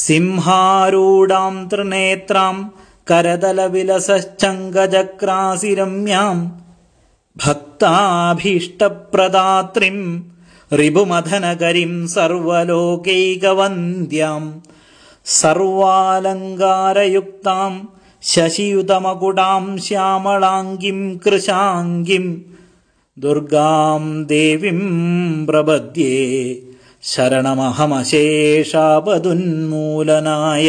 सिंहारूढाम् त्रिनेत्राम् करदलविलसश्चङ्गजक्रासिरम्याम् भक्ताभीष्टप्रदात्रिम् रिपुमथनकरीम् सर्वलोकैकवन्द्याम् सर्वालङ्कारयुक्ताम् शशियुतमकुटाम् श्यामलाङ्गिम् कृशाङ्गिम् दुर्गाम् देवीम् प्रपद्ये शरणमहमशेषापदुन्मूलनाय